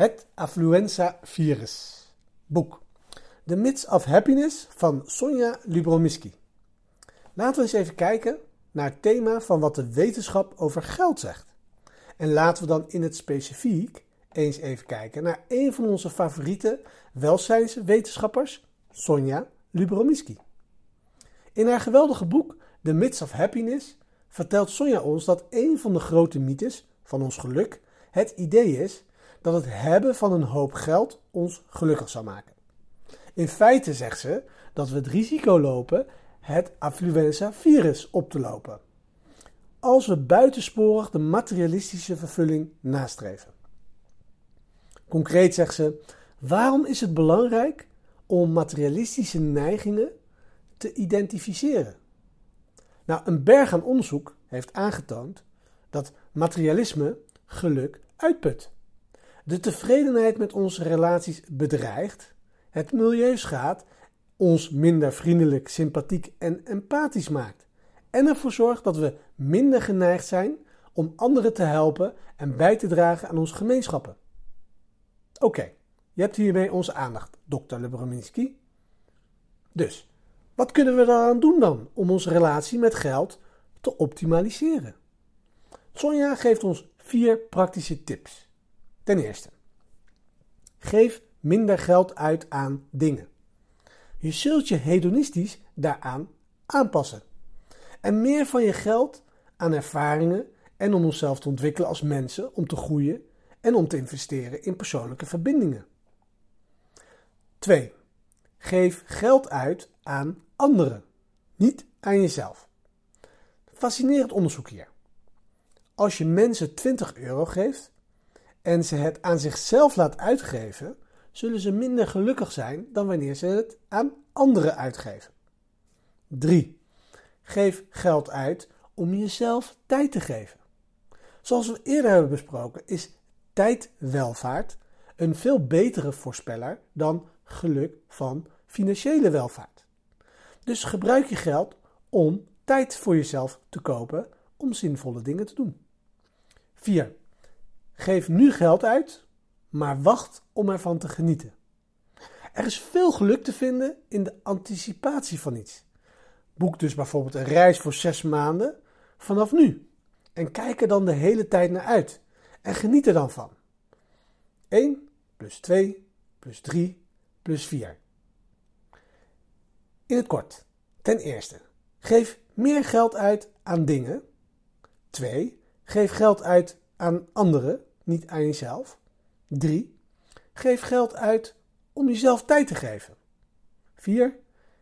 Het affluenza-virus. Boek. The Myths of Happiness van Sonja Lyubomirsky. Laten we eens even kijken naar het thema van wat de wetenschap over geld zegt. En laten we dan in het specifiek eens even kijken naar een van onze favoriete welzijnswetenschappers, Sonja Lyubomirsky. In haar geweldige boek The Myths of Happiness vertelt Sonja ons dat een van de grote mythes van ons geluk het idee is dat het hebben van een hoop geld ons gelukkig zal maken. In feite zegt ze dat we het risico lopen het affluenza-virus op te lopen. Als we buitensporig de materialistische vervulling nastreven. Concreet zegt ze: waarom is het belangrijk om materialistische neigingen te identificeren? Nou, een berg aan onderzoek heeft aangetoond dat materialisme geluk uitput. De tevredenheid met onze relaties bedreigt, het milieu schaadt, ons minder vriendelijk, sympathiek en empathisch maakt. En ervoor zorgt dat we minder geneigd zijn om anderen te helpen en bij te dragen aan onze gemeenschappen. Oké, je hebt hiermee onze aandacht, dokter Lebrominski. Dus, wat kunnen we daaraan doen dan om onze relatie met geld te optimaliseren? Sonja geeft ons vier praktische tips. Ten eerste, geef minder geld uit aan dingen. Je zult je hedonistisch daaraan aanpassen. En meer van je geld aan ervaringen en om onszelf te ontwikkelen als mensen, om te groeien en om te investeren in persoonlijke verbindingen. 2. Geef geld uit aan anderen, niet aan jezelf. Fascinerend onderzoek hier. Als je mensen 20 euro geeft en ze het aan zichzelf laat uitgeven, zullen ze minder gelukkig zijn dan wanneer ze het aan anderen uitgeven. 3. Geef geld uit om jezelf tijd te geven. Zoals we eerder hebben besproken, is tijdwelvaart een veel betere voorspeller dan geluk van financiële welvaart. Dus gebruik je geld om tijd voor jezelf te kopen om zinvolle dingen te doen. 4. Geef nu geld uit, maar wacht om ervan te genieten. Er is veel geluk te vinden in de anticipatie van iets. Boek dus bijvoorbeeld een reis voor zes maanden vanaf nu. En kijk er dan de hele tijd naar uit. En geniet er dan van. 1 plus 2 plus 3 plus 4. In het kort. Ten eerste, geef meer geld uit aan dingen. 2. Geef geld uit aan anderen, niet aan jezelf. 3. Geef geld uit om jezelf tijd te geven. 4.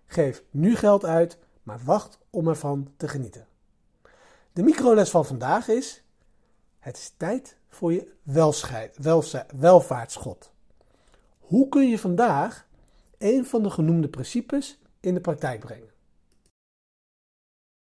Geef nu geld uit, maar wacht om ervan te genieten. De microles van vandaag is: Het is tijd voor je welvaartsgod. Hoe kun je vandaag een van de genoemde principes in de praktijk brengen?